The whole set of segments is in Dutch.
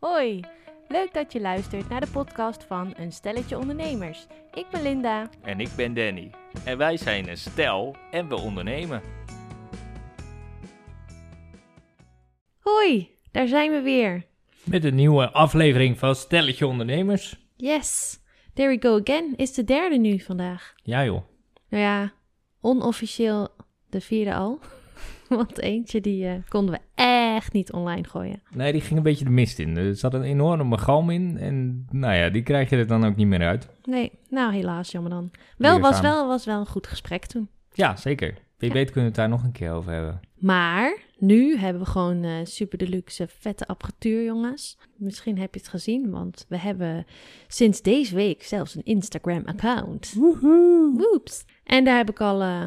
Hoi, leuk dat je luistert naar de podcast van Een Stelletje Ondernemers. Ik ben Linda. En ik ben Danny. En wij zijn een stel en we ondernemen. Hoi, daar zijn we weer. Met een nieuwe aflevering van Stelletje Ondernemers. Yes, there we go again. Is de derde nu vandaag. Ja joh. Nou ja, onofficieel de vierde al. Want eentje die eh, konden we echt niet online gooien. Nee, die ging een beetje de mist in. Er zat een enorme galm in. En nou ja, die krijg je er dan ook niet meer uit. Nee, nou helaas, jammer dan. Wel, was wel, was wel een goed gesprek toen. Ja, zeker. Wie Ja. weet kunnen we het daar nog een keer over hebben. Maar nu hebben we gewoon eh, super deluxe vette apparatuur, jongens. Misschien heb je het gezien, want we hebben sinds deze week zelfs een Instagram-account. Woeps. En daar heb ik al, eh,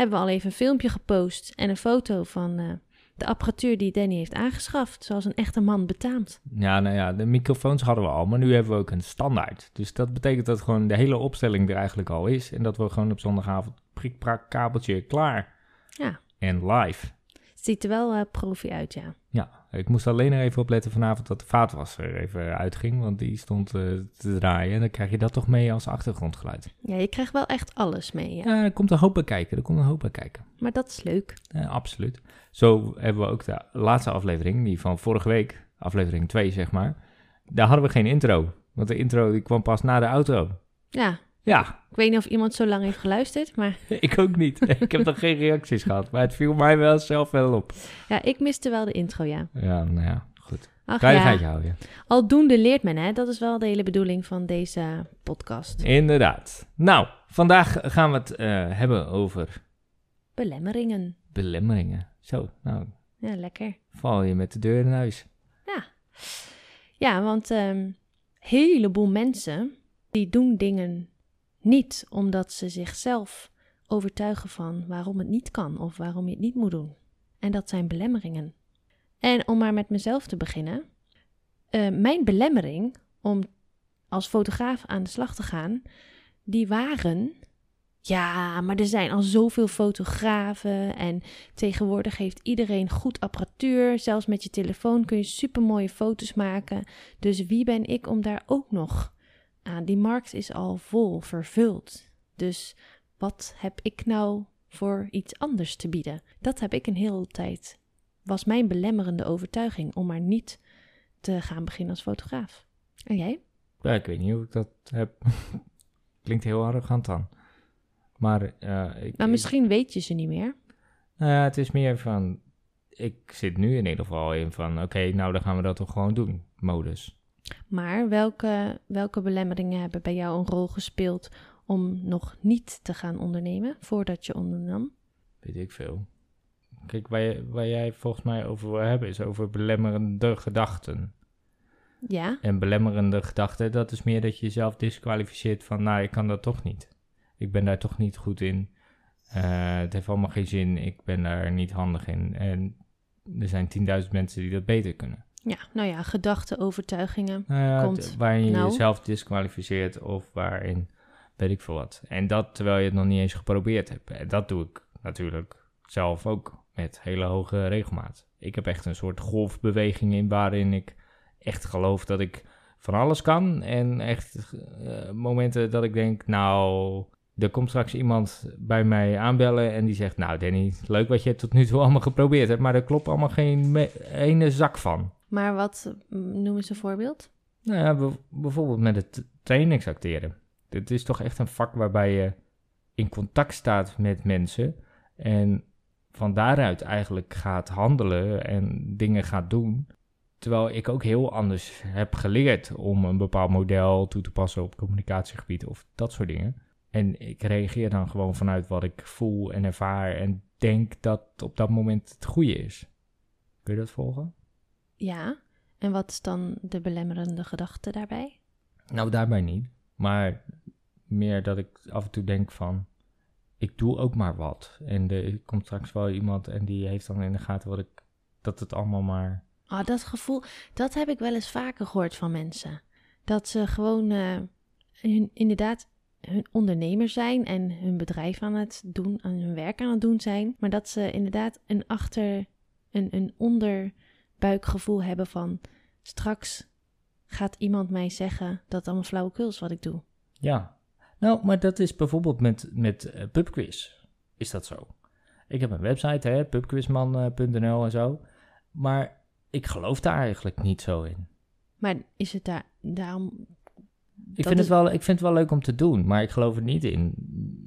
hebben we al even een filmpje gepost en een foto van eh, de apparatuur die Danny heeft aangeschaft, zoals een echte man betaamt. Ja, nou ja, de microfoons hadden we al, maar nu hebben we ook een standaard. Dus dat betekent dat gewoon de hele opstelling er eigenlijk al is. En dat we gewoon op zondagavond prik, prak, kabeltje, klaar. Ja. En live. Ziet er wel eh, profi uit, ja. Ja, ik moest alleen er even op letten vanavond dat de vaatwasser even uitging. Want die stond eh, te draaien. En dan krijg je dat toch mee als achtergrondgeluid. Ja, je krijgt wel echt alles mee, ja. Ja, er komt een hoop bij kijken. Er komt een hoop bij kijken. Maar dat is leuk. Ja, absoluut. Zo hebben we ook de laatste aflevering, die van vorige week, aflevering 2 zeg maar. Daar hadden we geen intro. Want de intro die kwam pas na de outro. Ja, Ja, ik weet niet of iemand zo lang heeft geluisterd, maar ik ook niet. ik heb nog geen reacties gehad. Maar het viel mij wel zelf wel op. ja, ik miste wel de intro, ja. Ja, nou ja, goed. Ach ja, houden. aldoende leert men, hè. Dat is wel de hele bedoeling van deze podcast. Inderdaad. Nou, vandaag gaan we het eh, hebben over Belemmeringen. belemmeringen. Zo, nou, Ja, lekker. val je met de deur in huis. Ja, want een heleboel mensen die doen dingen niet omdat ze zichzelf overtuigen van waarom het niet kan of waarom je het niet moet doen. En dat zijn belemmeringen. En om maar met mezelf te beginnen. eh, mijn belemmering om als fotograaf aan de slag te gaan, die waren. Ja, maar er zijn al zoveel fotografen en tegenwoordig heeft iedereen goed apparatuur. Zelfs met je telefoon kun je supermooie foto's maken. Dus wie ben ik om daar ook nog aan? Die markt is al vol vervuld. Dus wat heb ik nou voor iets anders te bieden? Dat heb ik een hele tijd. Was mijn belemmerende overtuiging om maar niet te gaan beginnen als fotograaf. En jij? Ja, ik weet niet hoe ik dat heb. Klinkt heel arrogant dan. Maar, eh, ik, Maar misschien weet je ze niet meer. Nou ja, het is meer van... Ik zit nu in ieder geval in van... Oké, nou dan gaan we dat toch gewoon doen, modus. Maar welke, welke belemmeringen hebben bij jou een rol gespeeld om nog niet te gaan ondernemen voordat je ondernam? Weet ik veel. Kijk, waar, je- waar jij volgens mij over wil hebben... is over belemmerende gedachten. Ja, En belemmerende gedachten, dat is meer dat je jezelf disqualificeert van... Nou, ik kan dat toch niet. Ik ben daar toch niet goed in. Eh, het heeft allemaal geen zin. Ik ben daar niet handig in. En er zijn 10.000 mensen die dat beter kunnen. Ja nou ja, gedachten, overtuigingen. Nou ja, Komt. waarin je Nou. jezelf disqualificeert of waarin weet ik veel wat. En dat terwijl je het nog niet eens geprobeerd hebt. En dat doe ik natuurlijk zelf ook met hele hoge regelmaat. Ik heb echt een soort golfbeweging in waarin ik echt geloof dat ik van alles kan. En echt eh, momenten dat ik denk, nou, er komt straks iemand bij mij aanbellen en die zegt, nou Danny, leuk wat je tot nu toe allemaal geprobeerd hebt, maar er klopt allemaal geen ene zak van. Maar wat, mm, noem eens een voorbeeld. Nou ja, bijvoorbeeld met het trainingsacteren. Dit is toch echt een vak waarbij je in contact staat met mensen en van daaruit eigenlijk gaat handelen en dingen gaat doen. Terwijl ik ook heel anders heb geleerd om een bepaald model toe te passen op communicatiegebied of dat soort dingen. En ik reageer dan gewoon vanuit wat ik voel en ervaar en denk dat op dat moment het goede is. Kun je dat volgen? Ja, en wat is dan de belemmerende gedachte daarbij? Nou, daarbij niet. Maar meer dat ik af en toe denk van... Ik doe ook maar wat. En er komt straks wel iemand en die heeft dan in de gaten wat ik... Dat het allemaal maar... Ah, dat gevoel, dat heb ik wel eens vaker gehoord van mensen. Dat ze gewoon hun, inderdaad hun ondernemer zijn en hun bedrijf aan het doen, aan hun werk aan het doen zijn. Maar dat ze inderdaad een achter, een, een onderbuikgevoel hebben van straks gaat iemand mij zeggen dat het allemaal flauwekul is wat ik doe. Ja. Nou, maar dat is bijvoorbeeld met, met eh, pubquiz. Is dat zo? Ik heb een website, hè, pubquizman.nl en zo. Maar ik geloof daar eigenlijk niet zo in. Maar is het daar daarom. Ik vind, is- het wel, ik vind het wel leuk om te doen, maar ik geloof er niet in.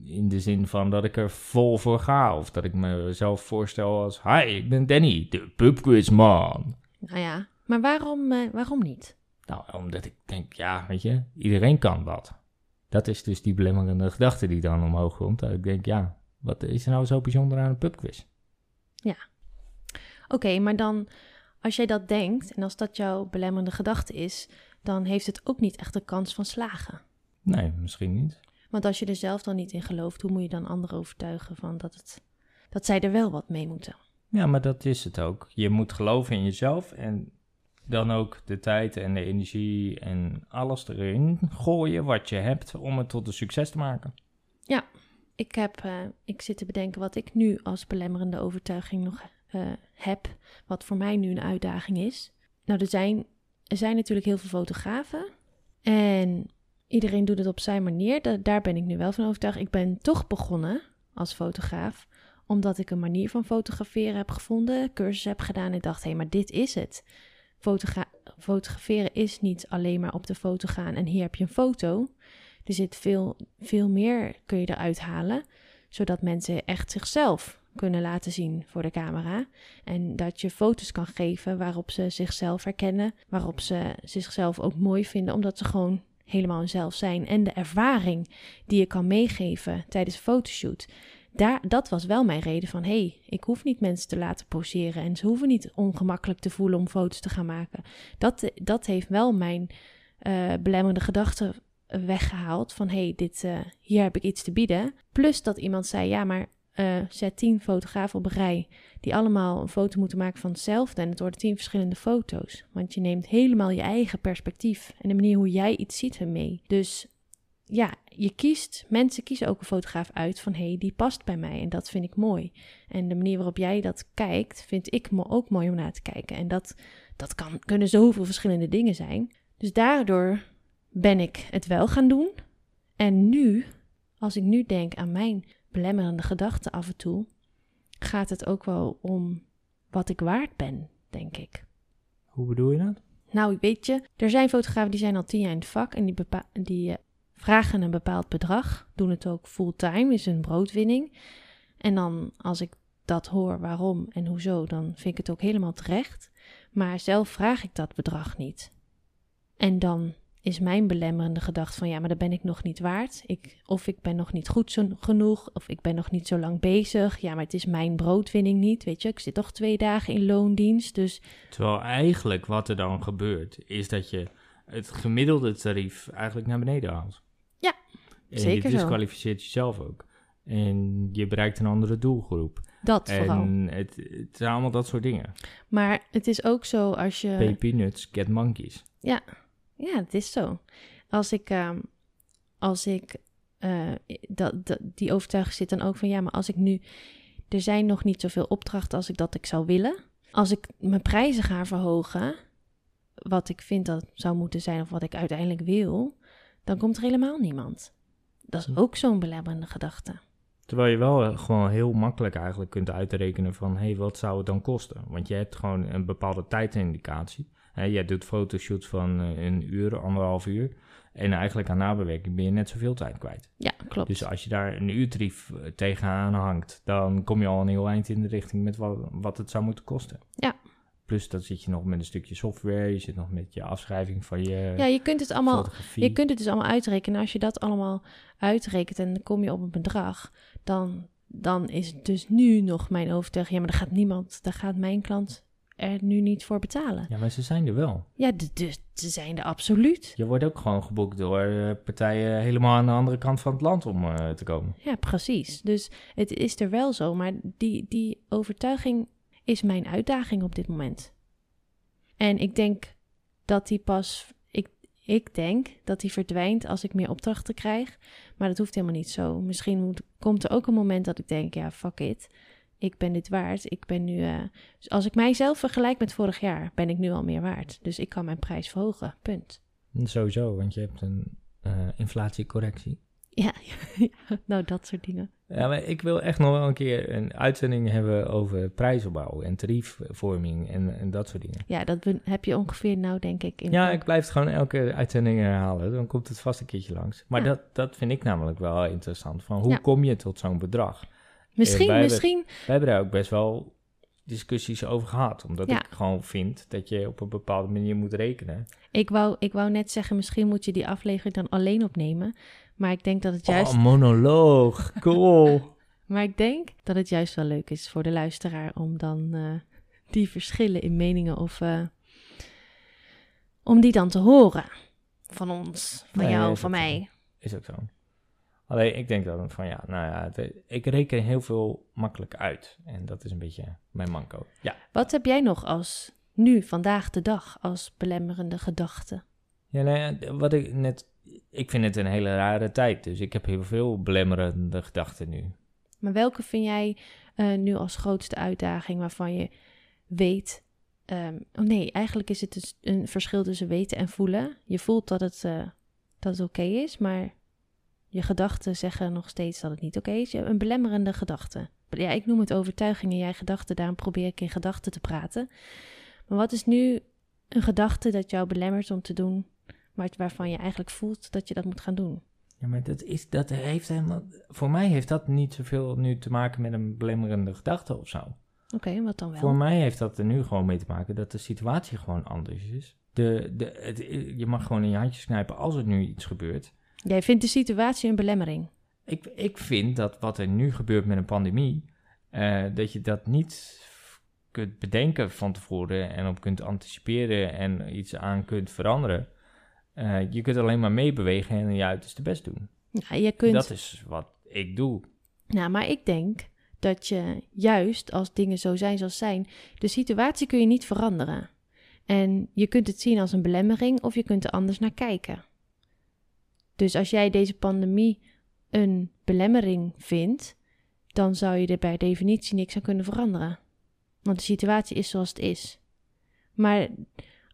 In de zin van dat ik er vol voor ga. Of dat ik mezelf voorstel als... Hi, ik ben Danny, de pubquizman. Nou ja, maar waarom, eh, waarom niet? Nou, omdat ik denk, ja, weet je, iedereen kan wat. Dat is dus die belemmerende gedachte die dan omhoog komt. Dat ik denk, ja, wat is er nou zo bijzonder aan een pubquiz? Oké, maar dan als jij dat denkt en als dat jouw belemmerende gedachte is, dan heeft het ook niet echt de kans van slagen. Nee, misschien niet. Want als je er zelf dan niet in gelooft, hoe moet je dan anderen overtuigen van dat, het, dat zij er wel wat mee moeten? Ja, maar dat is het ook. Je moet geloven in jezelf en dan ook de tijd en de energie en alles erin gooien wat je hebt om het tot een succes te maken. Ik, heb, eh, ik zit te bedenken wat ik nu als belemmerende overtuiging nog eh, heb, wat voor mij nu een uitdaging is. Nou, er zijn, er zijn natuurlijk heel veel fotografen en iedereen doet het op zijn manier. Da- daar ben ik nu wel van overtuigd. Ik ben toch begonnen als fotograaf, omdat ik een manier van fotograferen heb gevonden, cursus heb gedaan en dacht, hé, hey, maar dit is het. Fotogra- fotograferen is niet alleen maar op de foto gaan en hier heb je een foto. Er zit veel, veel meer kun je eruit halen, zodat mensen echt zichzelf kunnen laten zien voor de camera. En dat je foto's kan geven waarop ze zichzelf herkennen, waarop ze zichzelf ook mooi vinden, omdat ze gewoon helemaal hunzelf zijn. En de ervaring die je kan meegeven tijdens een fotoshoot. Daar, dat was wel mijn reden van, hé, hey, ik hoef niet mensen te laten poseren en ze hoeven niet ongemakkelijk te voelen om foto's te gaan maken. Dat, dat heeft wel mijn eh belemmerende gedachten weggehaald van, hé, hey, dit, eh, hier heb ik iets te bieden. Plus dat iemand zei, ja, maar eh, zet tien fotografen op een rij die allemaal een foto moeten maken van hetzelfde en het worden tien verschillende foto's. Want je neemt helemaal je eigen perspectief en de manier hoe jij iets ziet mee. Dus ja, je kiest, mensen kiezen ook een fotograaf uit van hé, hey, die past bij mij en dat vind ik mooi. En de manier waarop jij dat kijkt, vind ik mo- ook mooi om naar te kijken. En dat, dat kan, kunnen zoveel verschillende dingen zijn. Dus daardoor ben ik het wel gaan doen. En nu, als ik nu denk aan mijn belemmerende gedachten af en toe, gaat het ook wel om wat ik waard ben, denk ik. Hoe bedoel je dat? Nou, weet je, er zijn fotografen die zijn al tien jaar in het vak en die, die eh, vragen een bepaald bedrag, doen het ook fulltime, is een broodwinning. En dan, als ik dat hoor, waarom en hoezo, dan vind ik het ook helemaal terecht. Maar zelf vraag ik dat bedrag niet. En dan is mijn belemmerende gedachte van ja, maar dat ben ik nog niet waard. Ik, of ik ben nog niet goed zo, genoeg, of ik ben nog niet zo lang bezig. Ja, maar het is mijn broodwinning niet, weet je. Ik zit toch twee dagen in loondienst, dus Terwijl eigenlijk wat er dan gebeurt, is dat je het gemiddelde tarief eigenlijk naar beneden haalt. Ja, en zeker je disqualificeert jezelf ook. En je bereikt een andere doelgroep. dat vooral. En het, het zijn allemaal dat soort dingen. Maar het is ook zo als je. Pay peanuts, get monkeys. Ja, het is zo. Als ik, ehm, als ik eh, dat, dat, die overtuiging zit dan ook van ja, maar als ik nu, er zijn nog niet zoveel opdrachten als ik dat ik zou willen. Als ik mijn prijzen ga verhogen, wat ik vind dat zou moeten zijn of wat ik uiteindelijk wil, dan komt er helemaal niemand. Dat is Hm. ook zo'n belemmerende gedachte. Terwijl je wel eh, gewoon heel makkelijk eigenlijk kunt uitrekenen van... hé, hey, wat zou het dan kosten? Want je hebt gewoon een bepaalde tijdindicatie. Jij doet fotoshoots van eh, een uur, anderhalf uur. En eigenlijk aan nabewerking ben je net zoveel tijd kwijt. Ja, klopt. Dus als je daar een uurtarief eh, tegenaan hangt... dan kom je al een heel eind in de richting met wat, wat het zou moeten kosten. Ja. Plus dan zit je nog met een stukje software... je zit nog met je afschrijving van je ja, je kunt het allemaal fotografie. Je kunt het dus allemaal uitrekenen. Als je dat allemaal uitrekent en dan kom je op een bedrag, dan, dan is het dus nu nog mijn overtuiging. Ja, maar daar gaat niemand, daar gaat mijn klant er nu niet voor betalen. Ja, maar ze zijn er wel. Ja, dus ze zijn er absoluut. Je wordt ook gewoon geboekt door eh, partijen helemaal aan de andere kant van het land om eh, te komen. Ja, precies. Dus het is er wel zo, maar die, die overtuiging is mijn uitdaging op dit moment. En ik denk dat die pas, ik, ik denk dat die verdwijnt als ik meer opdrachten krijg. Maar dat hoeft helemaal niet zo. Misschien moet, komt er ook een moment dat ik denk, ja, fuck it. Ik ben dit waard. Ik ben nu, eh, dus als ik mijzelf vergelijk met vorig jaar, ben ik nu al meer waard. Dus ik kan mijn prijs verhogen. Punt. Sowieso, want je hebt een eh, inflatiecorrectie. Ja, ja, nou dat soort dingen. Ja, maar ik wil echt nog wel een keer een uitzending hebben over prijsopbouw en tariefvorming en, en dat soort dingen. Ja, dat heb je ongeveer nou denk ik in Ja, ik blijf het gewoon elke uitzending herhalen. Dan komt het vast een keertje langs. Maar Ja. dat, dat vind ik namelijk wel interessant. Van hoe Ja. kom je tot zo'n bedrag? Misschien, wij hebben- misschien. We hebben daar ook best wel discussies over gehad. Omdat Ja. ik gewoon vind dat je op een bepaalde manier moet rekenen. Ik wou, ik wou net zeggen, misschien moet je die aflevering dan alleen opnemen. Maar ik denk dat het juist, Oh, monoloog. Cool. maar ik denk dat het juist wel leuk is voor de luisteraar om dan eh, die verschillen in meningen of eh, om die dan te horen van ons, van Nee, jou, van mij. Is ook zo. Alleen ik denk dan van ja, nou ja, het- ik reken heel veel makkelijk uit. En dat is een beetje mijn manco. Ja, Wat heb jij nog als nu, vandaag de dag, als belemmerende gedachte? ja nou ja, wat ik net... Ik vind het een hele rare tijd. Dus ik heb heel veel belemmerende gedachten nu. Maar welke vind jij eh, nu als grootste uitdaging waarvan je weet. ehm, oh nee, eigenlijk is het dus een verschil tussen weten en voelen. Je voelt dat het, eh, dat het oké is, maar je gedachten zeggen nog steeds dat het niet oké is. Je hebt Een belemmerende gedachte. Ja, ik noem het overtuigingen, jij gedachten, daarom probeer ik in gedachten te praten. Maar wat is nu een gedachte dat jou belemmert om te doen waar- waarvan je eigenlijk voelt dat je dat moet gaan doen? Ja, maar dat, is, dat heeft helemaal... Voor mij heeft dat niet zoveel nu te maken met een belemmerende gedachte of zo. Oké, wat dan wel? Voor mij heeft dat er nu gewoon mee te maken dat de situatie gewoon anders is. De, de, het, je mag gewoon in je handjes knijpen als er nu iets gebeurt. Jij vindt de situatie een belemmering. Ik, ik vind dat wat er nu gebeurt met een pandemie, eh, dat je dat niet kunt bedenken van tevoren en op kunt anticiperen en iets aan kunt veranderen. Eh, je kunt alleen maar meebewegen en je uiterste best doen. Ja, je kunt Dat is wat ik doe. Nou, maar ik denk dat je juist als dingen zo zijn zoals zijn, de situatie kun je niet veranderen. En je kunt het zien als een belemmering of je kunt er anders naar kijken. Dus als jij deze pandemie een belemmering vindt, dan zou je er bij definitie niks aan kunnen veranderen. Want de situatie is zoals het is. Maar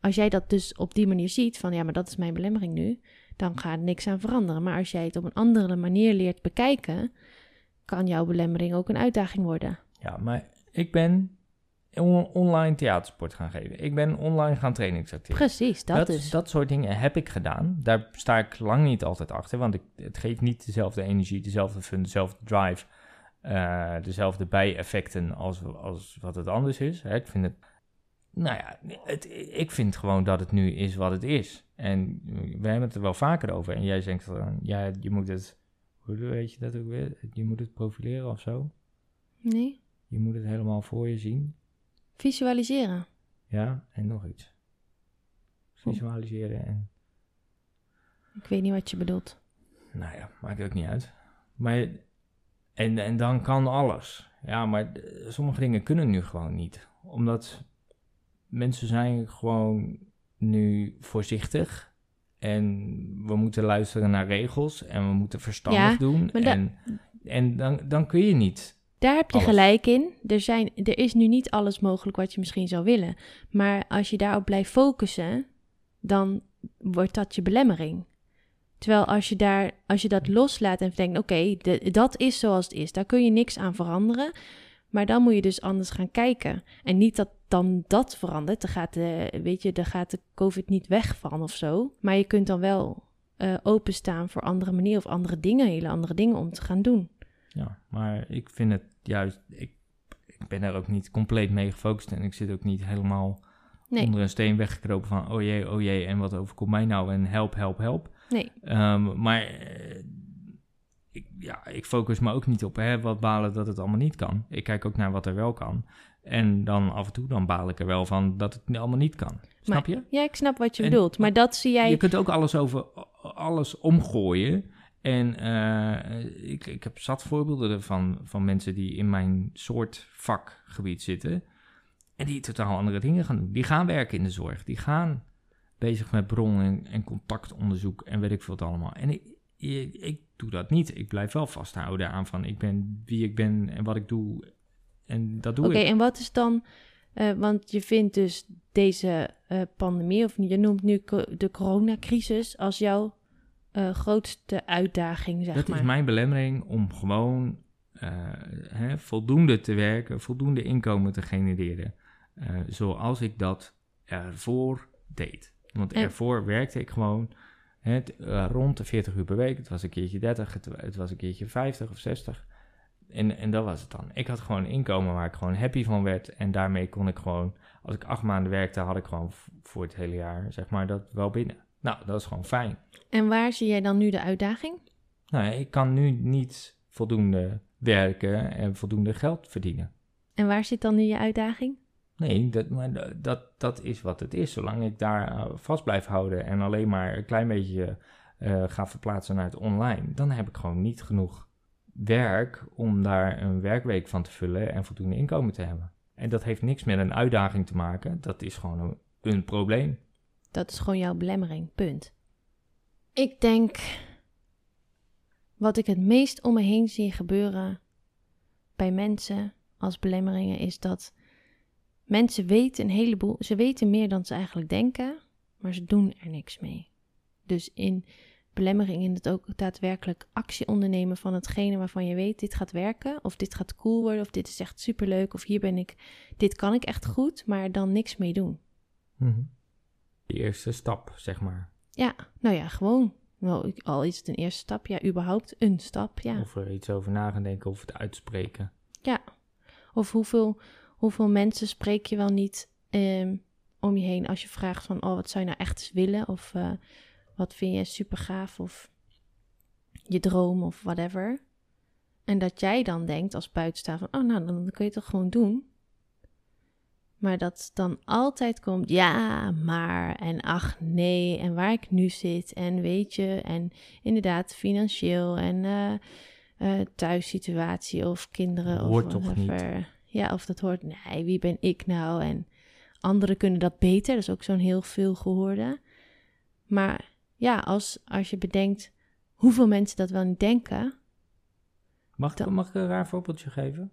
als jij dat dus op die manier ziet, van ja, maar dat is mijn belemmering nu, dan gaat er niks aan veranderen. Maar als jij het op een andere manier leert bekijken, kan jouw belemmering ook een uitdaging worden. Ja, maar ik ben online theatersport gaan geven. Ik ben online gaan trainingsacteren. Precies, dat, dat, is. dat soort dingen heb ik gedaan. Daar sta ik lang niet altijd achter, want ik, het geeft niet dezelfde energie, dezelfde fun, dezelfde drive, eh, dezelfde bijeffecten als, als wat het anders is. Hè. Ik vind het, nou ja, het, ik vind gewoon dat het nu is wat het is. En we hebben het er wel vaker over. En jij zegt van, ja, je moet het, hoe weet je dat ook weer? Je moet het profileren of zo. Nee? Je moet het helemaal voor je zien. Visualiseren. Ja, en nog iets. Visualiseren en Ik weet niet wat je bedoelt. Nou ja, maakt ook niet uit. Maar, en, en dan kan alles. Ja, maar sommige dingen kunnen nu gewoon niet. Omdat mensen zijn gewoon nu voorzichtig. En we moeten luisteren naar regels. En we moeten verstandig Ja, doen. en en dan, dan kun je niet. Daar heb je Alles. gelijk in. Er, zijn, er is nu niet alles mogelijk wat je misschien zou willen. Maar als je daarop blijft focussen, dan wordt dat je belemmering. Terwijl als je, daar, als je dat loslaat en denkt, oké, de- dat is zoals het is. Daar kun je niks aan veranderen. Maar dan moet je dus anders gaan kijken. En niet dat dan dat verandert. Dan gaat de, weet je, dan gaat de COVID niet wegvallen of zo. Maar je kunt dan wel eh, openstaan voor andere manieren of andere dingen, hele andere dingen om te gaan doen. Ja, maar ik vind het juist... Ik, ik ben er ook niet compleet mee gefocust. En ik zit ook niet helemaal Nee. onder een steen weggekropen van... Oh jee, oh jee, en wat overkomt mij nou? En help, help, help. Nee. Ehm, maar eh, ik, ja, ik focus me ook niet op hè, wat balen dat het allemaal niet kan. Ik kijk ook naar wat er wel kan. En dan af en toe dan baal ik er wel van dat het allemaal niet kan. Snap je? Ja, ik snap wat je En- bedoelt. Maar dat zie jij. Je kunt ook alles over alles omgooien. En eh, ik, ik heb zat voorbeelden ervan van mensen die in mijn soort vakgebied zitten. En die totaal andere dingen gaan doen. Die gaan werken in de zorg. Die gaan bezig met bron- en, en contactonderzoek en weet ik veel wat allemaal. En ik, ik, ik doe dat niet. Ik blijf wel vasthouden aan van ik ben wie ik ben en wat ik doe. en dat doe Oké, ik. en wat is dan... eh, want je vindt dus deze eh, pandemie, of je noemt nu de coronacrisis... als jouw eh, grootste uitdaging, zeg Dat maar. is mijn belemmering om gewoon eh, hè, voldoende te werken, voldoende inkomen te genereren. eh, zoals ik dat ervoor deed. Want En- ervoor werkte ik gewoon hè, rond de 40 uur per week. Het was een keertje 30, het, het was een keertje 50 of 60. En, en dat was het dan. Ik had gewoon een inkomen waar ik gewoon happy van werd. En daarmee kon ik gewoon, als ik acht maanden werkte, had ik gewoon voor het hele jaar, zeg maar, dat wel binnen. Nou, dat is gewoon fijn. En waar zie jij dan nu de uitdaging? Nou, ik kan nu niet voldoende werken en voldoende geld verdienen. En waar zit dan nu je uitdaging? Nee, dat, maar da- dat, dat is wat het is. Zolang ik daar eh, vast blijf houden en alleen maar een klein beetje eh, ga verplaatsen naar het online, dan heb ik gewoon niet genoeg werk om daar een werkweek van te vullen en voldoende inkomen te hebben. En dat heeft niks met een uitdaging te maken. Dat is gewoon een, een probleem. Dat is gewoon jouw belemmering, punt. Ik denk, wat ik het meest om me heen zie gebeuren bij mensen als belemmeringen, is dat mensen weten een heleboel, ze weten meer dan ze eigenlijk denken, maar ze doen er niks mee. Dus in belemmering in het ook daadwerkelijk actie ondernemen van hetgene waarvan je weet, dit gaat werken, of dit gaat cool worden, of dit is echt superleuk, of hier ben ik, dit kan ik echt goed, maar dan niks mee doen. De eerste stap, zeg maar. Ja, nou ja, gewoon. Nou, al is het een eerste stap, ja, überhaupt een stap, ja. Of er iets over na gaan denken of het uitspreken. Ja. Of hoeveel, hoeveel mensen spreek je wel niet ehm, om je heen als je vraagt van, oh, wat zou je nou echt eens willen? Of eh, wat vind je super gaaf? Of je droom of whatever. En dat jij dan denkt als buitenstaander van, oh, nou, dan kun je het toch gewoon doen. Maar dat dan altijd komt, ja, maar, en ach nee, en waar ik nu zit, en weet je, en inderdaad financieel, en eh, eh, thuissituatie of kinderen Hoort of toch niet? Ja, of dat hoort, nee, wie ben ik nou? En anderen kunnen dat beter, dat is ook zo'n heel veel gehoorde. Maar ja, als, als je bedenkt hoeveel mensen dat wel niet denken, Mag, ik, mag ik een raar voorbeeldje geven?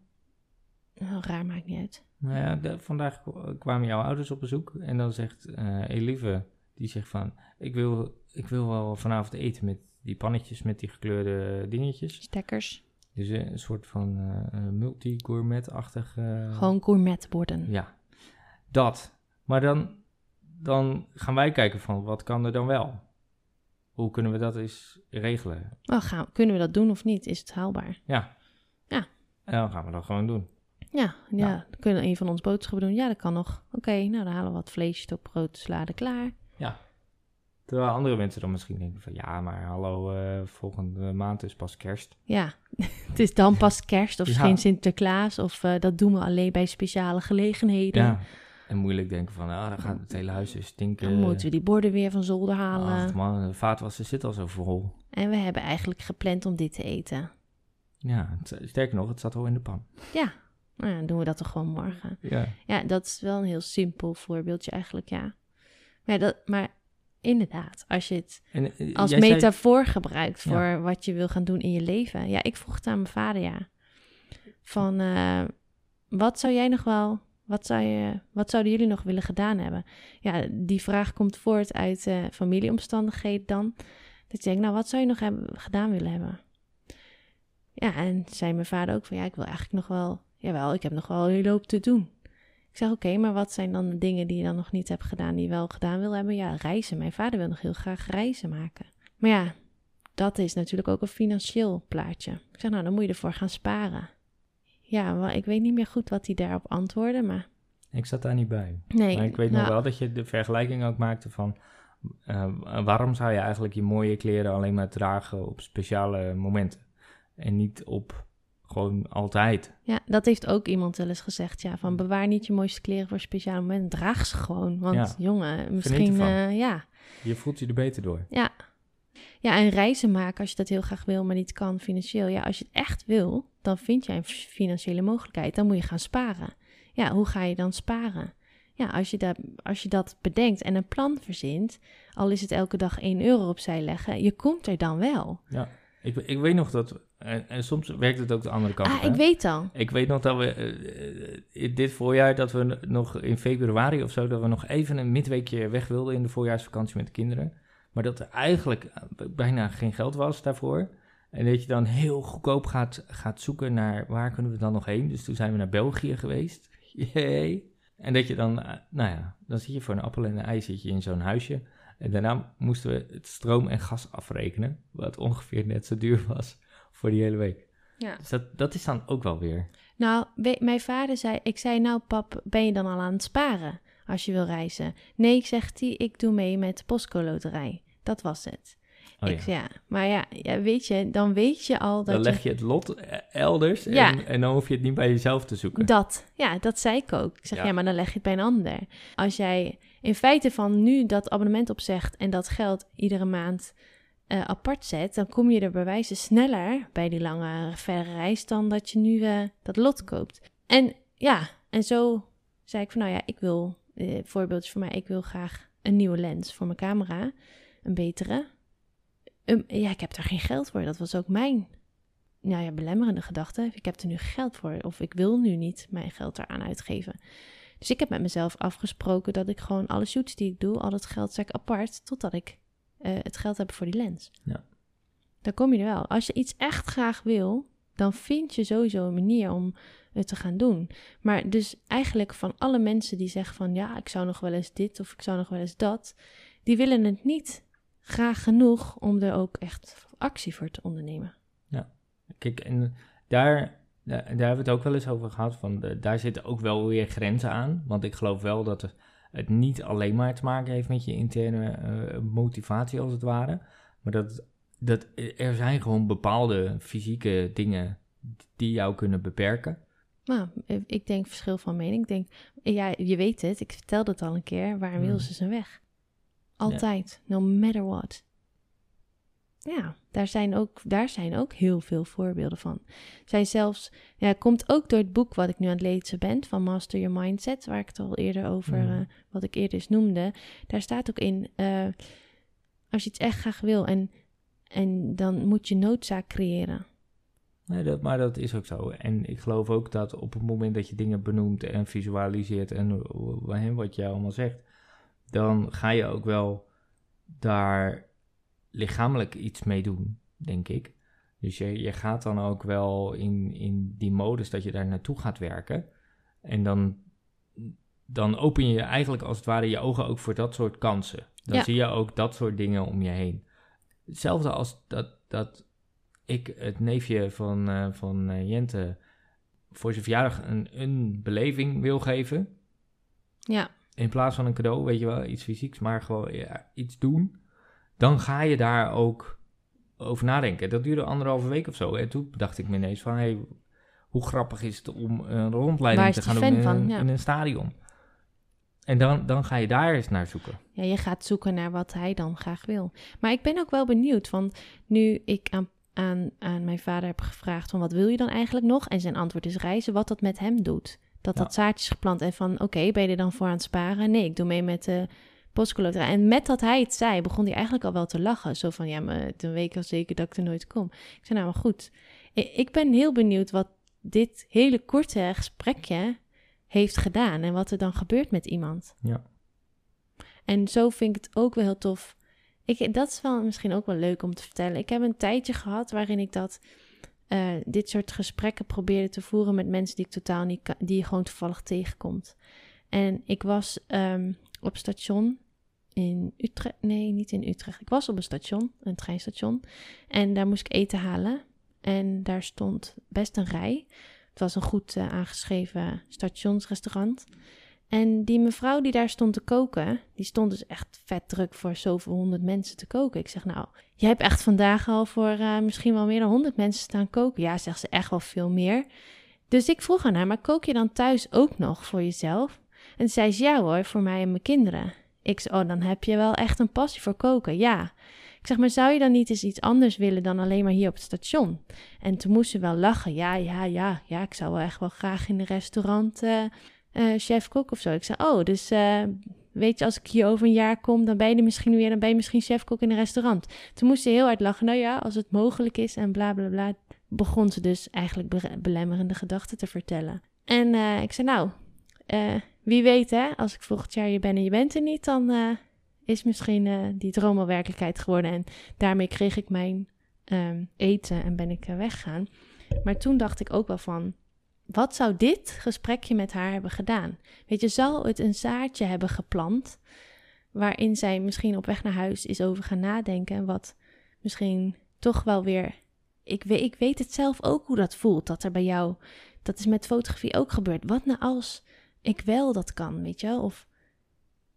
nou, raar maakt niet uit. Nou ja, de- vandaag kwamen jouw ouders op bezoek en dan zegt eh Elieve, die zegt van, ik wil, ik wil wel vanavond eten met die pannetjes met die gekleurde dingetjes. Stekkers, Dus eh, een soort van eh, multi-gourmet-achtig... gewoon gourmet worden. Ja, dat. Maar dan, dan gaan wij kijken van, wat kan er dan wel? Hoe kunnen we dat eens regelen? Oh, gaan, kunnen we dat doen of niet? Is het haalbaar? Ja. Ja. En dan gaan we dat gewoon doen. Ja, ja. Nou. dan kunnen we een van ons boodschappen doen. Ja, dat kan nog. Oké, nou dan halen we wat vleesje op brood, salade klaar. Ja. Terwijl andere mensen dan misschien denken van, ja, maar hallo, eh, volgende maand is pas kerst. Ja, het is dan pas kerst of Ja. geen Sinterklaas. Of eh, dat doen we alleen bij speciale gelegenheden. Ja. En moeilijk denken van, ah, dan gaat het hele huis weer stinken. Dan moeten we die borden weer van zolder halen. Ach man, de vaatwasser zit al zo vol. En we hebben eigenlijk gepland om dit te eten. Ja, het- sterker nog, het zat al in de pan. Ja, nou ja, dan doen we dat toch gewoon morgen. Ja. Ja, dat is wel een heel simpel voorbeeldje eigenlijk, ja. Maar, dat, maar inderdaad, als je het En, eh, als zei- metafoor gebruikt Ja. voor wat je wil gaan doen in je leven. Ja, ik vroeg het aan mijn vader, ja. Van, eh, wat zou jij nog wel, wat, zou je, wat zouden jullie nog willen gedaan hebben? Ja, die vraag komt voort uit eh, familieomstandigheden dan. Dat je denkt, nou, wat zou je nog hebben, gedaan willen hebben? Ja, en zei mijn vader ook van, ja, ik wil eigenlijk nog wel, jawel, ik heb nog wel een hele hoop te doen. Ik zeg, oké, maar wat zijn dan de dingen die je dan nog niet hebt gedaan, die je wel gedaan wil hebben? Ja, reizen. Mijn vader wil nog heel graag reizen maken. Maar ja, dat is natuurlijk ook een financieel plaatje. Ik zeg, nou, dan moet je ervoor gaan sparen. Ja, maar ik weet niet meer goed wat hij daarop antwoordde, maar Ik zat daar niet bij. nee. Maar ik weet nou, nog wel dat je de vergelijking ook maakte van... eh, waarom zou je eigenlijk je mooie kleren alleen maar dragen op speciale momenten? En niet op gewoon altijd. Ja, dat heeft ook iemand wel eens gezegd, ja, van bewaar niet je mooiste kleren voor speciale momenten, draag ze gewoon. Want Ja, jongen, misschien, eh, ja, Je voelt je er beter door. Ja. Ja, en reizen maken als je dat heel graag wil, maar niet kan financieel. Ja, als je het echt wil, dan vind jij een financiële mogelijkheid. Dan moet je gaan sparen. Ja, hoe ga je dan sparen? Ja, als je, dat, als je dat bedenkt en een plan verzint, al is het elke dag 1 euro opzij leggen, je komt er dan wel. Ja, ik, ik weet nog dat En, en soms werkt het ook de andere kant Ah, hè? ik weet al. Ik weet nog dat we eh, eh, in dit voorjaar, dat we nog in februari of zo, dat we nog even een midweekje weg wilden in de voorjaarsvakantie met de kinderen. Maar dat er eigenlijk eh, bijna geen geld was daarvoor. En dat je dan heel goedkoop gaat, gaat zoeken naar waar kunnen we dan nog heen. Dus toen zijn we naar België geweest. Yay. En dat je dan, nou ja, dan zit je voor een appel en een ei zit je in zo'n huisje. En daarna moesten we het stroom en gas afrekenen. Wat ongeveer net zo duur was voor die hele week. Ja. Dus dat, dat is dan ook wel weer. Nou, we- mijn vader zei, ik zei, nou pap, ben je dan al aan het sparen als je wil reizen? Nee, zegt hij, ik doe mee met de Postco Loterij. Dat was het. Oh, ik ja. zei, ja, maar ja, ja, weet je, dan weet je al dat Dan leg je het lot elders Ja. en, en dan hoef je het niet bij jezelf te zoeken. Dat, ja, dat zei ik ook. Ik zeg, ja. maar dan leg je het bij een ander. Als jij in feite van nu dat abonnement opzegt en dat geld iedere maand eh, apart zet, dan kom je er bij wijze sneller bij die lange verre reis dan dat je nu eh, dat lot koopt. En ja, en zo zei ik van, nou ja, ik wil, eh, voorbeeldje voor mij, ik wil graag een nieuwe lens voor mijn camera, een betere. Um, ja, ik heb daar geen geld voor. Dat was ook mijn nou ja, belemmerende gedachte. Ik heb er nu geld voor, of ik wil nu niet mijn geld eraan uitgeven. Dus ik heb met mezelf afgesproken dat ik gewoon alle shoots die ik doe, al dat geld ik apart, totdat ik het geld heb voor die lens. Ja. Dan kom je er wel. Als je iets echt graag wil, dan vind je sowieso een manier om het te gaan doen. Maar dus eigenlijk van alle mensen die zeggen van ja, ik zou nog wel eens dit of ik zou nog wel eens dat, die willen het niet graag genoeg om er ook echt actie voor te ondernemen. Kijk, en daar, daar, daar hebben we het ook wel eens over gehad. Van de, daar zitten ook wel weer grenzen aan. Want ik geloof wel dat het, het niet alleen maar te maken heeft met je interne eh, motivatie, als het ware. Maar dat, dat er zijn gewoon bepaalde fysieke dingen die jou kunnen beperken. Nou, ik denk verschil van mening. Ik denk, ja, je weet het, ik vertelde het al een keer, waar een wil Hmm. is een weg. Altijd, no matter what. Ja, daar zijn, ook, daar zijn ook heel veel voorbeelden van. Zijn zelfs, ja, komt ook door het boek wat ik nu aan het lezen ben, van Master Your Mindset, waar ik het al eerder over, Mhm. eh, wat ik eerder eens noemde. Daar staat ook in, eh, als je iets echt graag wil en, en dan moet je noodzaak creëren. Nee, dat, maar dat is ook zo. En ik geloof ook dat op het moment dat je dingen benoemt en visualiseert en w- wat jij allemaal zegt, dan ga je ook wel daar lichamelijk iets mee doen, denk ik. Dus je, je gaat dan ook wel in, in die modus dat je daar naartoe gaat werken. En dan, dan open je eigenlijk als het ware je ogen ook voor dat soort kansen. Dan Ja. zie je ook dat soort dingen om je heen. Hetzelfde als dat, dat ik het neefje van, eh, van eh, Jente voor zijn verjaardag een, een beleving wil geven. Ja, In plaats van een cadeau, weet je wel, iets fysieks, maar gewoon ja, iets doen. Dan ga je daar ook over nadenken. Dat duurde anderhalve week of zo. En toen dacht ik me ineens van, hey, hoe grappig is het om een rondleiding te gaan doen in, van? een- Ja. in een stadion. En dan, dan ga je daar eens naar zoeken. Ja, je gaat zoeken naar wat hij dan graag wil. Maar ik ben ook wel benieuwd, want nu ik aan, aan, aan mijn vader heb gevraagd van wat wil je dan eigenlijk nog? En zijn antwoord is reizen, wat dat met hem doet. Dat Ja. dat zaadjes geplant en van oké, ben je er dan voor aan het sparen? Nee, ik doe mee met de En met dat hij het zei, begon hij eigenlijk al wel te lachen. Zo van, ja, maar toen weet ik al zeker dat ik er nooit kom. Ik zei, nou maar goed. Ik ben heel benieuwd wat dit hele korte gesprekje heeft gedaan en wat er dan gebeurt met iemand. Ja. En zo vind ik het ook wel heel tof. Ik, dat is wel misschien ook wel leuk om te vertellen. Ik heb een tijdje gehad waarin ik dat, eh, dit soort gesprekken probeerde te voeren met mensen die ik totaal niet, ka- die je gewoon toevallig tegenkomt. En ik was ehm, op station in Utrecht. Nee, niet in Utrecht. Ik was op een station, een treinstation. En daar moest ik eten halen. En daar stond best een rij. Het was een goed eh, aangeschreven stationsrestaurant. En die mevrouw die daar stond te koken, die stond dus echt vet druk voor zoveel honderd mensen te koken. Ik zeg, nou, jij hebt echt vandaag al voor eh, misschien wel meer dan honderd mensen staan koken. Ja, zegt ze, echt wel veel meer. Dus ik vroeg aan haar, maar kook je dan thuis ook nog voor jezelf? En zei ze, ja hoor, voor mij en mijn kinderen. Ik zei, oh, dan heb je wel echt een passie voor koken, ja. Ik zeg, maar zou je dan niet eens iets anders willen dan alleen maar hier op het station? En toen moest ze wel lachen. Ja, ja, ja, ja, ik zou wel echt wel graag in een restaurant eh, eh, chef-kok of zo. Ik zei, oh, dus eh, weet je, als ik hier over een jaar kom, dan ben je misschien weer, dan ben je misschien chef-kok in een restaurant. Toen moest ze heel hard lachen. Nou ja, als het mogelijk is en bla bla bla, begon ze dus eigenlijk be- belemmerende gedachten te vertellen. En ik zei, nou, wie weet hè, als ik volgend jaar je ben en je bent er niet, dan eh, is misschien eh, die droom al werkelijkheid geworden. En daarmee kreeg ik mijn ehm, eten en ben ik eh, weggegaan. Maar toen dacht ik ook wel van, wat zou dit gesprekje met haar hebben gedaan? Weet je, zou het een zaadje hebben geplant waarin zij misschien op weg naar huis is over gaan nadenken, wat misschien toch wel weer. Ik weet, ik weet het zelf ook hoe dat voelt, dat er bij jou, dat is met fotografie ook gebeurd. Wat nou als ik wel dat kan, weet je? Of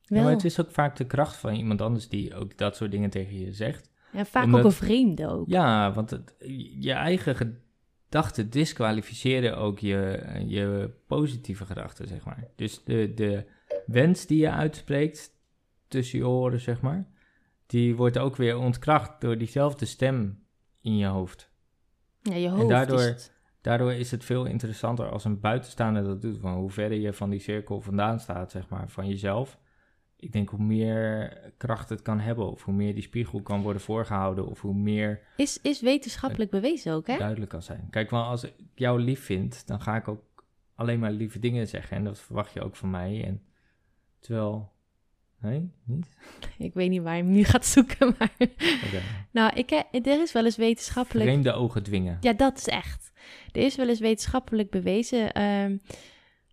Ja, wel. maar het is ook vaak de kracht van iemand anders die ook dat soort dingen tegen je zegt. ja, vaak omdat- ook een vreemde ook. Ja, want het, je eigen gedachten disqualificeren ook je, je positieve gedachten, zeg maar. Dus de, de wens die je uitspreekt tussen je oren, zeg maar, die wordt ook weer ontkracht door diezelfde stem in je hoofd. Ja, je hoofd daardoor- is het. Daardoor is het veel interessanter als een buitenstaander dat doet, van hoe verder je van die cirkel vandaan staat, zeg maar, van jezelf. Ik denk hoe meer kracht het kan hebben, of hoe meer die spiegel kan worden voorgehouden, of hoe meer Is, is wetenschappelijk bewezen ook, hè? duidelijk kan zijn. Kijk, wel als ik jou lief vind, dan ga ik ook alleen maar lieve dingen zeggen. En dat verwacht je ook van mij. En terwijl. Nee, niet? Ik weet niet waar je hem nu gaat zoeken, maar... Nou, ik, er is wel eens wetenschappelijk... Vreemde ogen dwingen. Ja, dat is echt. Er is wel eens wetenschappelijk bewezen, ehm,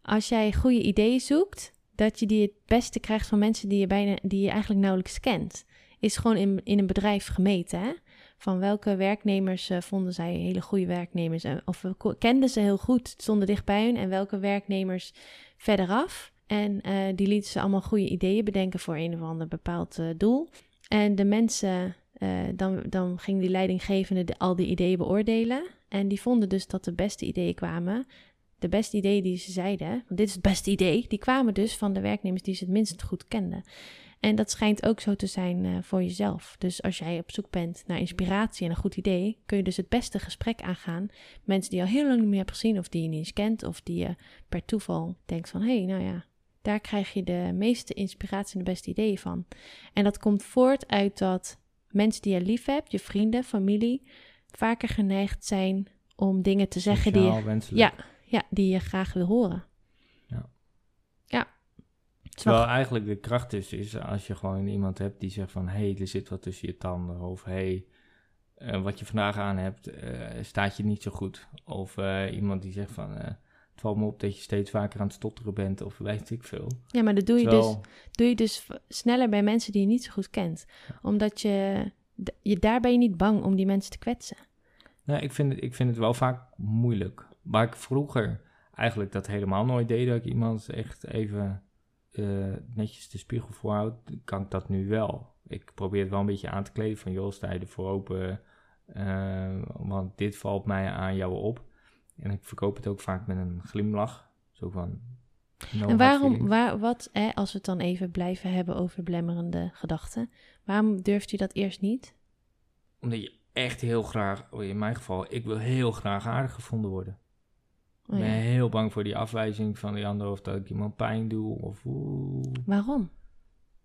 als jij goede ideeën zoekt, dat je die het beste krijgt van mensen die je, bijna, die je eigenlijk nauwelijks kent. Is gewoon in, in een bedrijf gemeten, hè? Van welke werknemers eh, vonden zij hele goede werknemers? En of kenden ze heel goed, stonden dicht bij hun. En welke werknemers verderaf. En eh, die lieten ze allemaal goede ideeën bedenken voor een of ander bepaald eh, doel. En de mensen, eh, dan, dan ging die leidinggevende de- al die ideeën beoordelen. En die vonden dus dat de beste ideeën kwamen. De beste ideeën die ze zeiden, want dit is het beste idee, die kwamen dus van de werknemers die ze het minst goed kenden. En dat schijnt ook zo te zijn eh, voor jezelf. Dus als jij op zoek bent naar inspiratie en een goed idee, kun je dus het beste gesprek aangaan. Mensen die je al heel lang niet meer hebt gezien, of die je niet eens kent, of die je per toeval denkt van hé, hey, nou ja, daar krijg je de meeste inspiratie en de beste ideeën van. En dat komt voort uit dat mensen die je lief hebt, je vrienden, familie, vaker geneigd zijn om dingen te zeggen die je, wenselijk. ja, ja, die je graag wil horen. Ja. Ja. Terwijl eigenlijk de kracht is, is als je gewoon iemand hebt die zegt van... hé, hey, er zit wat tussen je tanden. Of hé, hey, eh, wat je vandaag aan hebt, eh, staat je niet zo goed. Of eh, iemand die zegt van... het valt me op dat je steeds vaker aan het stotteren bent of weet ik veel. Ja, maar dat doe je, dus, doe je dus sneller bij mensen die je niet zo goed kent. Omdat je, je daar ben je niet bang om die mensen te kwetsen. Nou, ik, vind het, ik vind het wel vaak moeilijk. Waar ik vroeger eigenlijk dat helemaal nooit deed... dat ik iemand echt even eh, netjes de spiegel voorhoud... kan ik dat nu wel. Ik probeer het wel een beetje aan te kleden van... joh, sta je ervoor open... eh, want dit valt mij aan jou op. En ik verkoop het ook vaak met een glimlach. Zo van... no en waarom, waar, wat, hè, als we het dan even blijven hebben over belemmerende gedachten, waarom durft u dat eerst niet? Omdat je echt heel graag... oh, In mijn geval, ik wil heel graag aardig gevonden worden. Oh, Ik ben heel bang voor die afwijzing van die ander... of dat ik iemand pijn doe of... oeh. Waarom?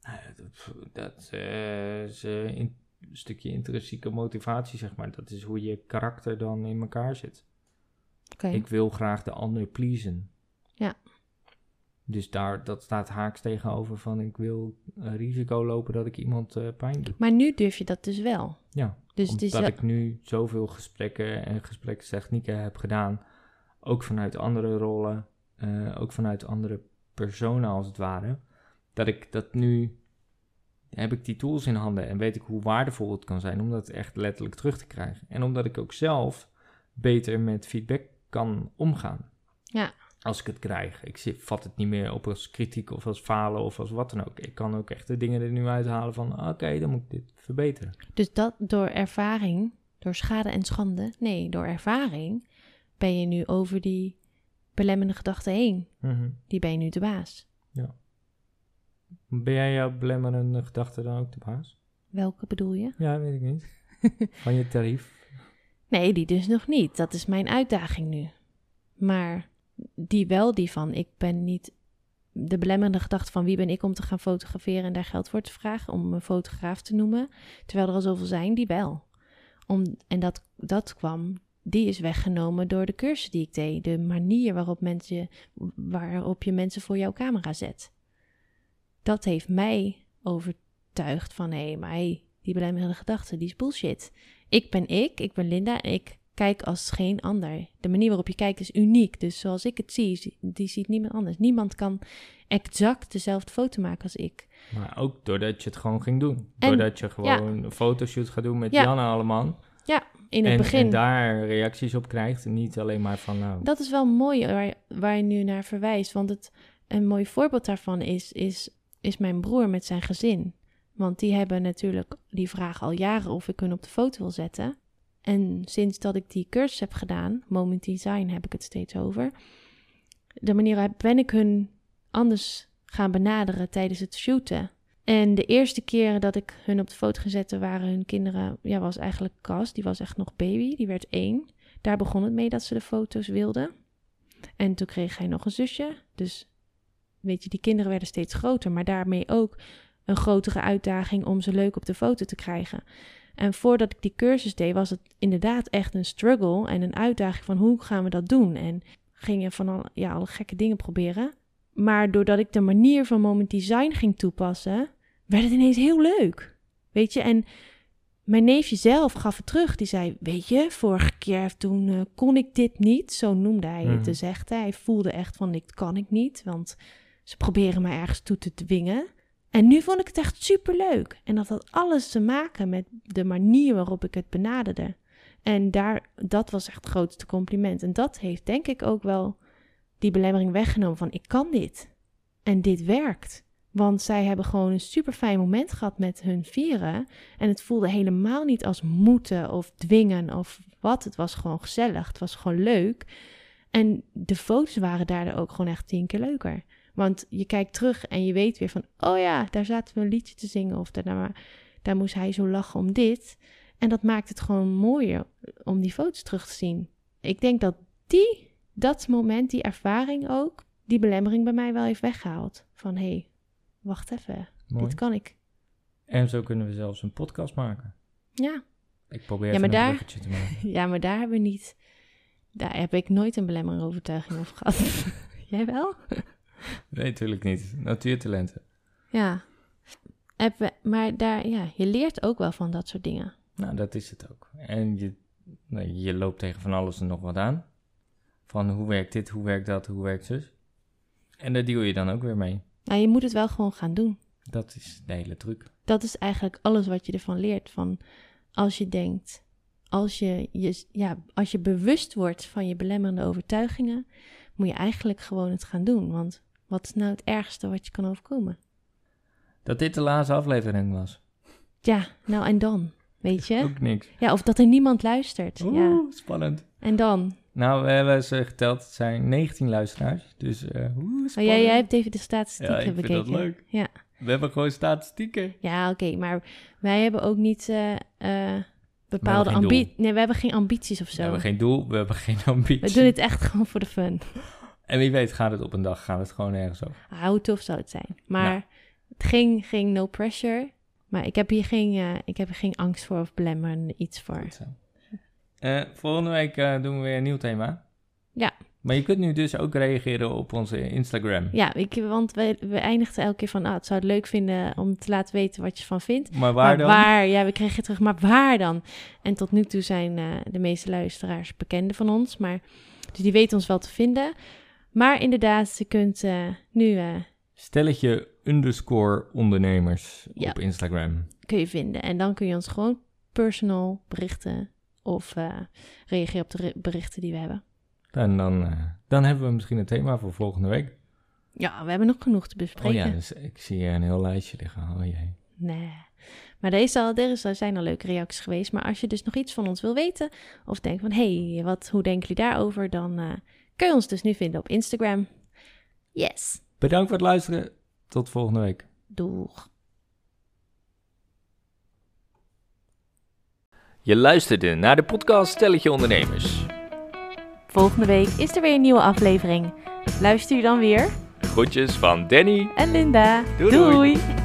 Nou dat, dat eh, is in- een stukje intrinsieke motivatie, zeg maar. Dat is hoe je karakter dan in elkaar zit. Ik wil graag de ander pleasen. Ja. Dus daar, dat staat haaks tegenover van ik wil risico lopen dat ik iemand eh, pijn doe. Maar nu durf je dat dus wel. Ja, Dus het omdat is wel- ik nu zoveel gesprekken en gesprekstechnieken heb gedaan. Ook vanuit andere rollen, eh, ook vanuit andere personen als het ware. Dat ik dat nu, heb ik die tools in handen en weet ik hoe waardevol het kan zijn om dat echt letterlijk terug te krijgen. En omdat ik ook zelf beter met feedback kan omgaan. Ja. Als ik het krijg. Ik zit- vat het niet meer op als kritiek of als falen of als wat dan ook. Ik kan ook echt de dingen er nu uithalen van, oké, dan moet ik dit verbeteren. Dus dat door ervaring, door schade en schande, nee, door ervaring ben je nu over die belemmerende gedachten heen. Mhm. Die ben je nu de baas. Ben jij jouw belemmerende gedachte dan ook de baas? Welke bedoel je? Ja, weet ik niet. Van je tarief. Nee, die dus nog niet. Dat is mijn uitdaging nu. Maar die wel, die van ik ben niet de belemmerende gedachte van wie ben ik om te gaan fotograferen en daar geld voor te vragen, om een fotograaf te noemen, terwijl er al zoveel zijn, die wel. Om, en dat, dat kwam die is weggenomen door de cursus die ik deed. De manier waarop, mensen, waarop je mensen voor jouw camera zet. Dat heeft mij overtuigd van, hé, maar hey, die belemmerende gedachte, die is bullshit. Ik ben ik, ik ben Linda en ik kijk als geen ander. De manier waarop je kijkt is uniek. Dus zoals ik het zie, die ziet niemand anders. Niemand kan exact dezelfde foto maken als ik. Maar ook doordat je het gewoon ging doen. En- doordat je gewoon een fotoshoot gaat doen met Ja. Janne Alleman. In het en, begin. en daar reacties op krijgt. En niet alleen maar van, nou, Dat is wel mooi waar, waar je nu naar verwijst. Want het, een mooi voorbeeld daarvan is, is, is mijn broer met zijn gezin. Want die hebben natuurlijk die vraag al jaren of ik hun op de foto wil zetten. En sinds dat ik die cursus heb gedaan, Moment Design heb ik het steeds over. De manier waarop ben ik hun anders gaan benaderen tijdens het shooten. En de eerste keren dat ik hun op de foto gezette waren hun kinderen, ja, was eigenlijk Cas, die was echt nog baby, die werd één. Daar begon het mee dat ze de foto's wilden. En toen kreeg hij nog een zusje. Dus weet je, die kinderen werden steeds groter, maar daarmee ook een grotere uitdaging om ze leuk op de foto te krijgen. En voordat ik die cursus deed, was het inderdaad echt een struggle en een uitdaging van hoe gaan we dat doen? En ging je van al, ja, alle gekke dingen proberen. Maar doordat ik de manier van moment design ging toepassen, werd het ineens heel leuk. Weet je, en mijn neefje zelf gaf het terug. Die zei: Weet je, vorige keer toen eh, kon ik dit niet. Zo noemde hij het. Mhm. Dus echt, hij voelde echt van: Dit kan ik niet. Want ze proberen mij ergens toe te dwingen. En nu vond ik het echt superleuk. En dat had alles te maken met de manier waarop ik het benaderde. En daar, dat was echt het grootste compliment. En dat heeft denk ik ook wel die belemmering weggenomen van: Ik kan dit. En dit werkt. Want zij hebben gewoon een super fijn moment gehad met hun vieren. En het voelde helemaal niet als moeten of dwingen of wat. Het was gewoon gezellig. Het was gewoon leuk. En de foto's waren daardoor ook gewoon echt tien keer leuker. Want je kijkt terug en je weet weer van... oh ja, daar zaten we een liedje te zingen... of daar, daar moest hij zo lachen om dit. En dat maakt het gewoon mooier om die foto's terug te zien. Ik denk dat die, dat moment, die ervaring ook... die belemmering bij mij wel heeft weggehaald. Van hé, hey, wacht even, mooi. dit kan ik. En zo kunnen we zelfs een podcast maken. Ja, Ik probeer Ja, maar een daar- bruggetje te maken. ja, maar daar hebben we niet... Daar heb ik nooit een belemmerende overtuiging over gehad. Jij wel? Nee, natuurlijk niet. Natuurtalenten. Ja. Maar daar, ja, je leert ook wel van dat soort dingen. Nou, dat is het ook. En je, nee, je loopt tegen van alles en nog wat aan. Van hoe werkt dit, hoe werkt dat, hoe werkt zus. En daar deal je dan ook weer mee. Nou, je moet het wel gewoon gaan doen. Dat is de hele truc. Dat is eigenlijk alles wat je ervan leert. Van als je denkt, als je, je, ja, als je bewust wordt van je belemmerende overtuigingen, moet je eigenlijk gewoon het gaan doen. Want wat is nou het ergste wat je kan overkomen? Dat dit de laatste aflevering was. Ja, nou en dan, weet je? Ook niks. Ja, of dat er niemand luistert. Ja, Oeh, spannend. en dan? Nou, we hebben ze geteld. Het zijn 19 luisteraars. Dus, eh oeh, Oh, spannend. jij, jij hebt even de statistieken Ja, ik vind bekeken. dat leuk. Ja, We hebben gewoon statistieken. ja oké, maar wij hebben ook niet eh, eh, bepaalde ambities. Nee, we hebben geen ambities of We zo. hebben geen doel, we hebben geen ambitie. We doen het echt gewoon voor de fun. En wie weet gaat het op een dag, gaat het gewoon ergens over. Ah, hoe tof zou het zijn? Maar Nou. het ging, ging no pressure. Maar ik heb hier geen, eh, ik heb er geen angst voor of belemmerende iets voor. Eh, volgende week eh, doen we weer een nieuw thema. Ja. Maar je kunt nu dus ook reageren op onze Instagram. Ja, ik, want we, we eindigden elke keer van, ah, het zou het leuk vinden om te laten weten wat je van vindt. Maar waar maar dan? waar? Ja, we kregen terug, maar waar dan? En tot nu toe zijn de meeste luisteraars bekenden van ons, maar dus die weten ons wel te vinden. Maar inderdaad, je kunt eh, nu eh, Stelletje underscore ondernemers Ja. op Instagram. kun je vinden. En dan kun je ons gewoon personal berichten of eh, reageren op de ri- berichten die we hebben. En dan, dan hebben we misschien een thema voor volgende week. Ja, we hebben nog genoeg te bespreken. Oh ja, dus ik zie hier een heel lijstje liggen. Oh jee. Nee. Maar is al, er, zijn al leuke reacties geweest. Maar als je dus nog iets van ons wil weten, of denkt van hé, hey, wat, hoe denken jullie daarover? Dan kun je ons dus nu vinden op Instagram. Yes. Bedankt voor het luisteren. Tot volgende week. Doeg. Je luisterde naar de podcast Stelletje Ondernemers. Volgende week is er weer een nieuwe aflevering. Luister je dan weer? Groetjes van Danny. En Linda. Doei, doei. doei.